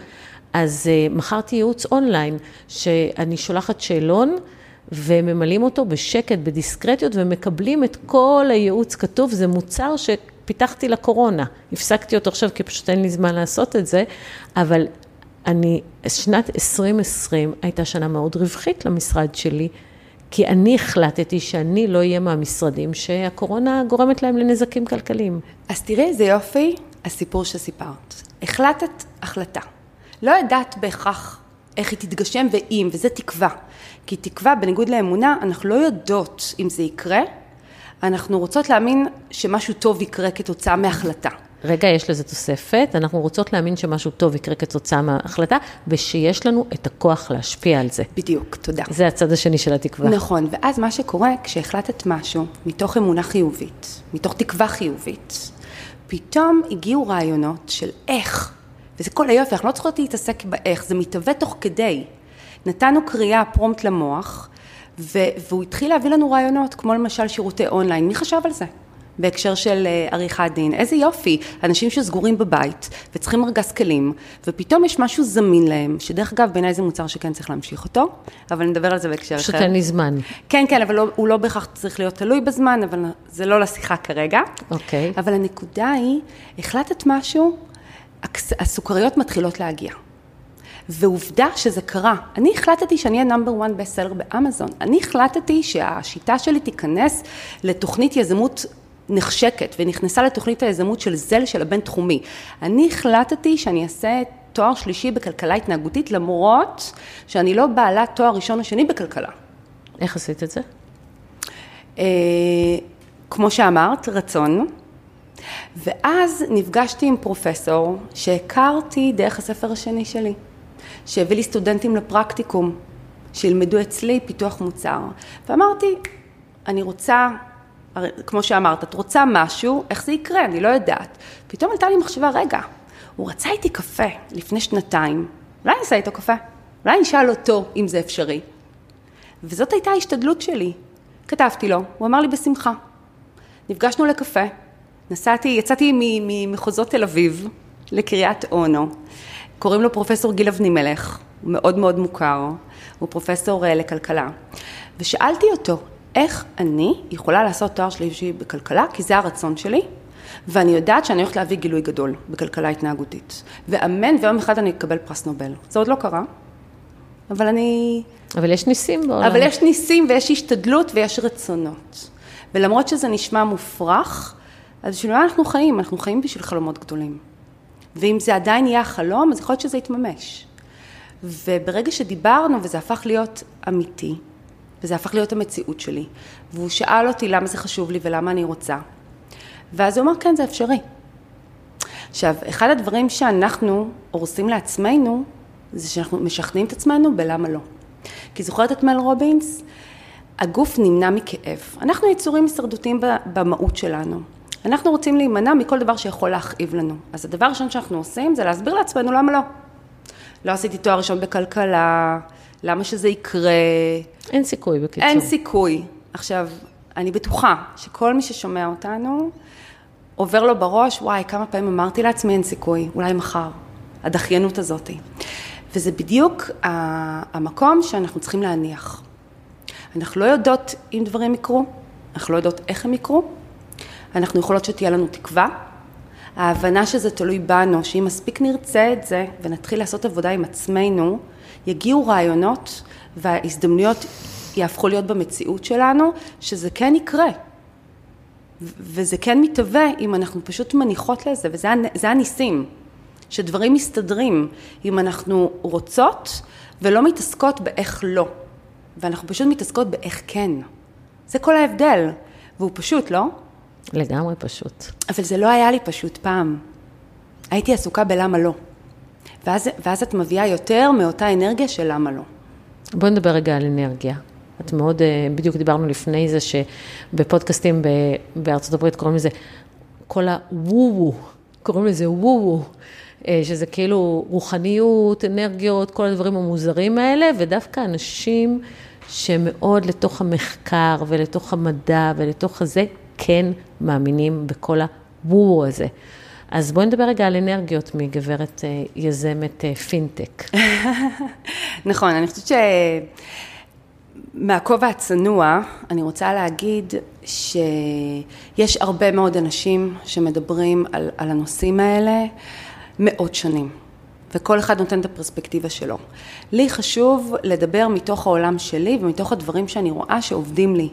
אז אה, מכרתי ייעוץ אונליין, שאני שולחת שאלון, וממלאים אותו בשקט, בדיסקרטיות, ומקבלים את כל הייעוץ כתוב, זה מוצר שפיתחתי לקורונה. הפסקתי אותו עכשיו כי פשוט אין לי זמן לעשות את זה, אבל אני, שנת 2020 הייתה שנה מאוד רווחית למשרד שלי, כי אני החלטתי שאני לא אהיה מהמשרדים שהקורונה גורמת להם לנזקים כלכליים.
אז תראי איזה יופי הסיפור שסיפרת. החלטת החלטה. לא ידעת בהכרח איך היא תתגשם ואם, וזה תקווה. כי תקווה, בניגוד לאמונה, אנחנו לא יודעות אם זה יקרה, אנחנו רוצות להאמין שמשהו טוב יקרה כתוצאה מהחלטה.
רגע, יש לזה תוספת, אנחנו רוצות להאמין שמשהו טוב יקרה כתוצאה מההחלטה, ושיש לנו את הכוח להשפיע על זה.
בדיוק, תודה.
זה הצד השני של התקווה.
נכון, ואז מה שקורה, כשהחלטת משהו, מתוך אמונה חיובית, מתוך תקווה חיובית, פתאום הגיעו רעיונות של איך, וזה כל היופי, אנחנו לא צריכות להתעסק באיך, זה מתהווה תוך כדי. נתנו קריאה פרומפט למוח, והוא התחיל להביא לנו רעיונות, כמו למשל שירותי אונליין, מי חשב על זה? בהקשר של אה, עריכת דין. איזה יופי, אנשים שסגורים בבית וצריכים ארגז כלים, ופתאום יש משהו זמין להם, שדרך אגב, בעיניי זה מוצר שכן צריך להמשיך אותו, אבל נדבר על זה בהקשר אחר.
פשוט אין לי זמן.
כן, כן, אבל לא, הוא לא בהכרח צריך להיות תלוי בזמן, אבל זה לא לשיחה כרגע.
אוקיי.
אבל הנקודה היא, החלטת משהו, הסוכריות מתחילות להגיע. ועובדה שזה קרה. אני החלטתי שאני אהיה נאמבר 1 בסלר באמזון. אני החלטתי שהשיטה שלי תיכנס לתוכנית יזמות נחשקת ונכנסה לתוכנית היזמות של זל של הבינתחומי. אני החלטתי שאני אעשה תואר שלישי בכלכלה התנהגותית למרות שאני לא בעלת תואר ראשון או שני בכלכלה.
איך עשית את זה?
אה, כמו שאמרת, רצון. ואז נפגשתי עם פרופסור שהכרתי דרך הספר השני שלי, שהביא לי סטודנטים לפרקטיקום, שילמדו אצלי פיתוח מוצר. ואמרתי, אני רוצה הרי כמו שאמרת, את רוצה משהו, איך זה יקרה? אני לא יודעת. פתאום עלתה לי מחשבה, רגע, הוא רצה איתי קפה לפני שנתיים, אולי אני אעשה איתו קפה? אולי אני אשאל אותו אם זה אפשרי. וזאת הייתה ההשתדלות שלי. כתבתי לו, הוא אמר לי בשמחה. נפגשנו לקפה, נסעתי, יצאתי ממחוזות תל אביב לקריית אונו. קוראים לו פרופסור גיל אבנימלך, הוא מאוד מאוד מוכר, הוא פרופסור אה, לכלכלה. ושאלתי אותו, איך אני יכולה לעשות תואר שלישי בכלכלה, כי זה הרצון שלי, ואני יודעת שאני הולכת להביא גילוי גדול בכלכלה התנהגותית. ואמן ויום אחד אני אקבל פרס נובל. זה עוד לא קרה, אבל אני...
אבל יש ניסים בעולם.
אבל יש ניסים ויש השתדלות ויש רצונות. ולמרות שזה נשמע מופרך, אז בשביל מה אנחנו חיים? אנחנו חיים בשביל חלומות גדולים. ואם זה עדיין יהיה החלום, אז יכול להיות שזה יתממש. וברגע שדיברנו וזה הפך להיות אמיתי, וזה הפך להיות המציאות שלי, והוא שאל אותי למה זה חשוב לי ולמה אני רוצה, ואז הוא אמר, כן, זה אפשרי. עכשיו, אחד הדברים שאנחנו הורסים לעצמנו, זה שאנחנו משכנעים את עצמנו בלמה לא. כי זוכרת את מל רובינס? הגוף נמנע מכאב. אנחנו יצורים הישרדותיים במהות שלנו. אנחנו רוצים להימנע מכל דבר שיכול להכאיב לנו. אז הדבר הראשון שאנחנו עושים זה להסביר לעצמנו למה לא. לא עשיתי תואר ראשון בכלכלה, למה שזה יקרה.
אין סיכוי בקיצור.
אין סיכוי. עכשיו, אני בטוחה שכל מי ששומע אותנו, עובר לו בראש, וואי, כמה פעמים אמרתי לעצמי אין סיכוי, אולי מחר. הדחיינות הזאת. וזה בדיוק המקום שאנחנו צריכים להניח. אנחנו לא יודעות אם דברים יקרו, אנחנו לא יודעות איך הם יקרו, אנחנו יכולות שתהיה לנו תקווה, ההבנה שזה תלוי בנו, שאם מספיק נרצה את זה ונתחיל לעשות עבודה עם עצמנו, יגיעו רעיונות וההזדמנויות יהפכו להיות במציאות שלנו, שזה כן יקרה. וזה כן מתהווה אם אנחנו פשוט מניחות לזה, וזה הניסים, שדברים מסתדרים אם אנחנו רוצות ולא מתעסקות באיך לא, ואנחנו פשוט מתעסקות באיך כן. זה כל ההבדל, והוא פשוט, לא?
לגמרי פשוט.
אבל זה לא היה לי פשוט פעם. הייתי עסוקה בלמה לא. ואז, ואז את מביאה יותר מאותה אנרגיה של למה לא.
בואי נדבר רגע על אנרגיה. את מאוד, אה, בדיוק דיברנו לפני זה שבפודקאסטים בארצות הברית קוראים לזה כל הוו-וו, קוראים לזה וו-וו, אה, שזה כאילו רוחניות, אנרגיות, כל הדברים המוזרים האלה, ודווקא אנשים שמאוד לתוך המחקר ולתוך המדע ולתוך הזה, כן מאמינים בכל הוו הזה. אז בואי נדבר רגע על אנרגיות מגברת אה, יזמת אה, פינטק.
נכון, אני חושבת שמהכובע הצנוע, אני רוצה להגיד שיש הרבה מאוד אנשים שמדברים על, על הנושאים האלה מאות שנים. וכל אחד נותן את הפרספקטיבה שלו. לי חשוב לדבר מתוך העולם שלי ומתוך הדברים שאני רואה שעובדים לי,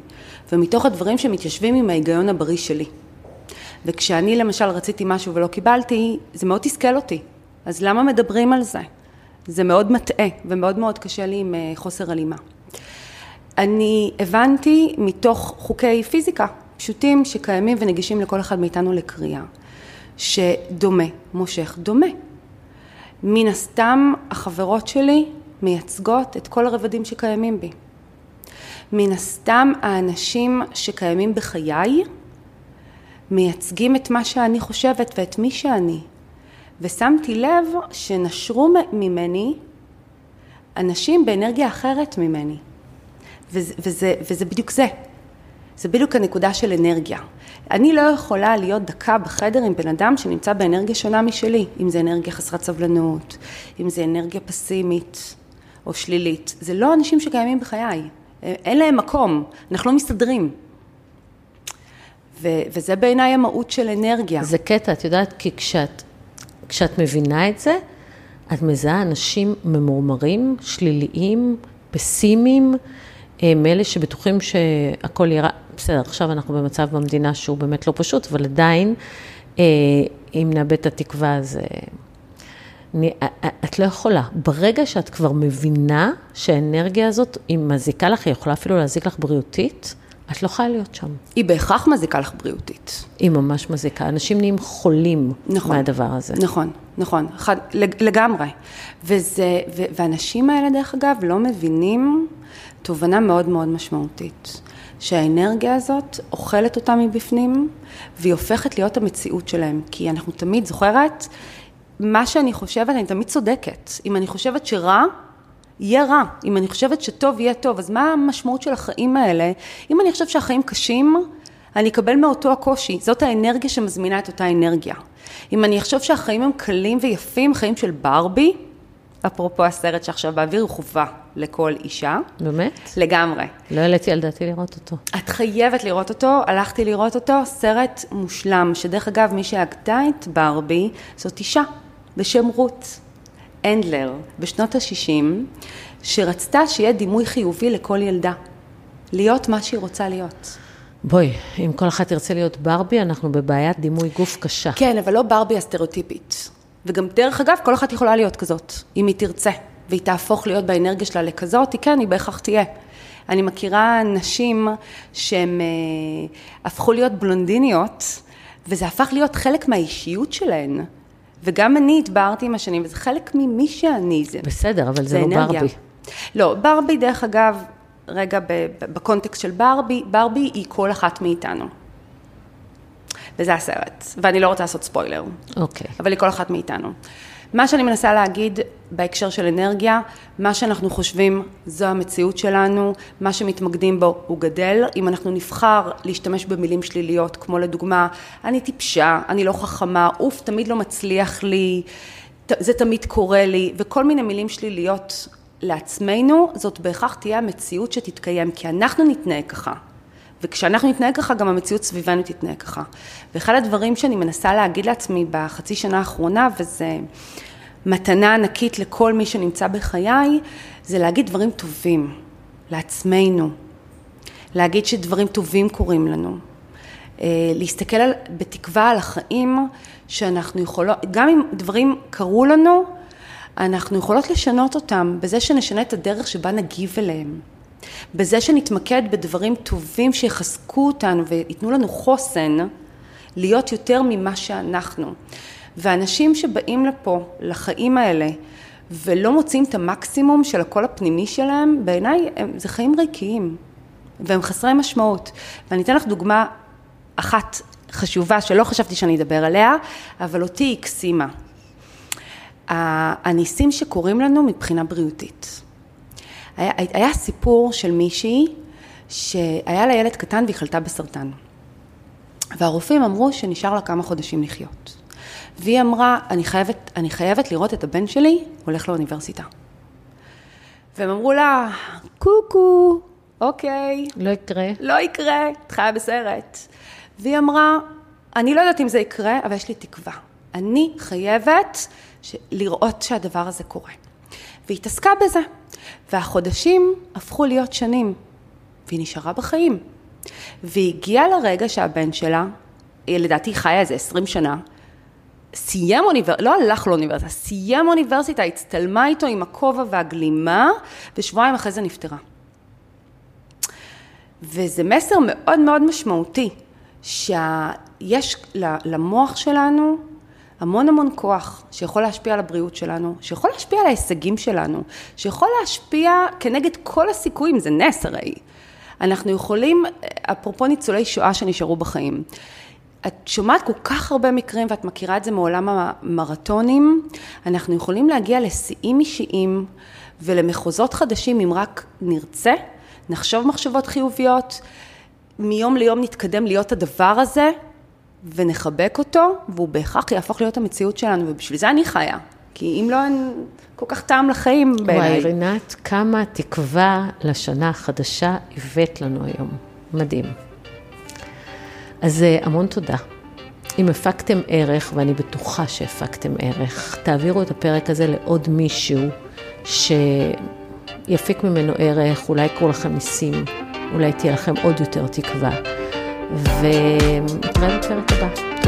ומתוך הדברים שמתיישבים עם ההיגיון הבריא שלי. וכשאני למשל רציתי משהו ולא קיבלתי, זה מאוד תסכל אותי. אז למה מדברים על זה? זה מאוד מטעה ומאוד מאוד קשה לי עם אה, חוסר הלימה. אני הבנתי מתוך חוקי פיזיקה פשוטים שקיימים ונגישים לכל אחד מאיתנו לקריאה, שדומה מושך דומה. מן הסתם החברות שלי מייצגות את כל הרבדים שקיימים בי. מן הסתם האנשים שקיימים בחיי מייצגים את מה שאני חושבת ואת מי שאני. ושמתי לב שנשרו ממני אנשים באנרגיה אחרת ממני. וזה, וזה, וזה בדיוק זה. זה בדיוק הנקודה של אנרגיה. אני לא יכולה להיות דקה בחדר עם בן אדם שנמצא באנרגיה שונה משלי, אם זה אנרגיה חסרת סבלנות, אם זה אנרגיה פסימית או שלילית. זה לא אנשים שקיימים בחיי, אין להם מקום, אנחנו לא מסתדרים. ו- וזה בעיניי המהות של אנרגיה.
זה קטע, את יודעת, כי כשאת, כשאת מבינה את זה, את מזהה אנשים ממורמרים, שליליים, פסימיים, אה, מאלה שבטוחים שהכל ירע, בסדר, עכשיו אנחנו במצב במדינה שהוא באמת לא פשוט, אבל עדיין, אה, אם נאבד את התקווה, אז... אני, את לא יכולה. ברגע שאת כבר מבינה שהאנרגיה הזאת, היא מזיקה לך, היא יכולה אפילו להזיק לך בריאותית, את לא יכולה להיות שם.
היא בהכרח מזיקה לך בריאותית.
היא ממש מזיקה. אנשים נהיים חולים נכון, מהדבר הזה.
נכון, נכון, אחד, לגמרי. וזה, ו, והאנשים האלה, דרך אגב, לא מבינים תובנה מאוד מאוד משמעותית. שהאנרגיה הזאת אוכלת אותם מבפנים, והיא הופכת להיות המציאות שלהם. כי אנחנו תמיד, זוכרת? מה שאני חושבת, אני תמיד צודקת. אם אני חושבת שרע, יהיה רע. אם אני חושבת שטוב, יהיה טוב. אז מה המשמעות של החיים האלה? אם אני חושבת שהחיים קשים, אני אקבל מאותו הקושי. זאת האנרגיה שמזמינה את אותה אנרגיה. אם אני אחשוב שהחיים הם קלים ויפים, חיים של ברבי, אפרופו הסרט שעכשיו באוויר, הוא חובה לכל אישה.
באמת?
לגמרי.
לא העליתי על דעתי לראות אותו.
את חייבת לראות אותו, הלכתי לראות אותו, סרט מושלם, שדרך אגב, מי שהגתה את ברבי, זאת אישה בשם רות הנדלר, בשנות ה-60, שרצתה שיהיה דימוי חיובי לכל ילדה. להיות מה שהיא רוצה להיות.
בואי, אם כל אחת תרצה להיות ברבי, אנחנו בבעיית דימוי גוף קשה.
כן, אבל לא ברבי הסטריאוטיפית. וגם, דרך אגב, כל אחת יכולה להיות כזאת, אם היא תרצה, והיא תהפוך להיות באנרגיה שלה לכזאת, היא כן, היא בהכרח תהיה. אני מכירה נשים שהן אה, הפכו להיות בלונדיניות, וזה הפך להיות חלק מהאישיות שלהן. וגם אני התבהרתי עם השנים, וזה חלק ממי שאני. זה,
בסדר, אבל זה, זה לא אנרגיה. ברבי.
לא, ברבי, דרך אגב, רגע בקונטקסט של ברבי, ברבי היא כל אחת מאיתנו. וזה הסרט, ואני לא רוצה לעשות ספוילר.
אוקיי. Okay.
אבל היא כל אחת מאיתנו. מה שאני מנסה להגיד בהקשר של אנרגיה, מה שאנחנו חושבים זו המציאות שלנו, מה שמתמקדים בו הוא גדל. אם אנחנו נבחר להשתמש במילים שליליות, כמו לדוגמה, אני טיפשה, אני לא חכמה, אוף, תמיד לא מצליח לי, זה תמיד קורה לי, וכל מיני מילים שליליות לעצמנו, זאת בהכרח תהיה המציאות שתתקיים, כי אנחנו נתנהג ככה. וכשאנחנו נתנהג ככה, גם המציאות סביבנו תתנהג ככה. ואחד הדברים שאני מנסה להגיד לעצמי בחצי שנה האחרונה, וזה מתנה ענקית לכל מי שנמצא בחיי, זה להגיד דברים טובים לעצמנו. להגיד שדברים טובים קורים לנו. אה, להסתכל על, בתקווה על החיים שאנחנו יכולות, גם אם דברים קרו לנו, אנחנו יכולות לשנות אותם בזה שנשנה את הדרך שבה נגיב אליהם. בזה שנתמקד בדברים טובים שיחזקו אותנו וייתנו לנו חוסן להיות יותר ממה שאנחנו. ואנשים שבאים לפה, לחיים האלה, ולא מוצאים את המקסימום של הקול הפנימי שלהם, בעיניי זה חיים ריקיים, והם חסרי משמעות. ואני אתן לך דוגמה אחת חשובה שלא חשבתי שאני אדבר עליה, אבל אותי היא הקסימה. הניסים שקורים לנו מבחינה בריאותית. היה, היה סיפור של מישהי שהיה לה ילד קטן והיא חלתה בסרטן. והרופאים אמרו שנשאר לה כמה חודשים לחיות. והיא אמרה, אני חייבת, אני חייבת לראות את הבן שלי הולך לאוניברסיטה. והם אמרו לה, קוקו, אוקיי.
לא יקרה.
לא יקרה, את חיה בסרט. והיא אמרה, אני לא יודעת אם זה יקרה, אבל יש לי תקווה. אני חייבת לראות שהדבר הזה קורה. והיא התעסקה בזה. והחודשים הפכו להיות שנים, והיא נשארה בחיים. והיא הגיעה לרגע שהבן שלה, לדעתי חיה איזה עשרים שנה, סיים אוניברסיטה, לא הלך לאוניברסיטה, סיים אוניברסיטה, הצטלמה איתו עם הכובע והגלימה, ושבועיים אחרי זה נפטרה. וזה מסר מאוד מאוד משמעותי, שיש למוח שלנו המון המון כוח שיכול להשפיע על הבריאות שלנו, שיכול להשפיע על ההישגים שלנו, שיכול להשפיע כנגד כל הסיכויים, זה נס הרי. אנחנו יכולים, אפרופו ניצולי שואה שנשארו בחיים, את שומעת כל כך הרבה מקרים ואת מכירה את זה מעולם המרתונים, אנחנו יכולים להגיע לשיאים אישיים ולמחוזות חדשים אם רק נרצה, נחשוב מחשבות חיוביות, מיום ליום נתקדם להיות הדבר הזה, ונחבק אותו, והוא בהכרח יהפוך להיות המציאות שלנו, ובשביל זה אני חיה. כי אם לא, אין כל כך טעם לחיים בעיניי.
וואי, רינת, כמה תקווה לשנה החדשה הבאת לנו היום. מדהים. אז אה, המון תודה. אם הפקתם ערך, ואני בטוחה שהפקתם ערך, תעבירו את הפרק הזה לעוד מישהו שיפיק ממנו ערך, אולי יקרו לכם ניסים, אולי תהיה לכם עוד יותר תקווה. ונתראה בפרק הבא.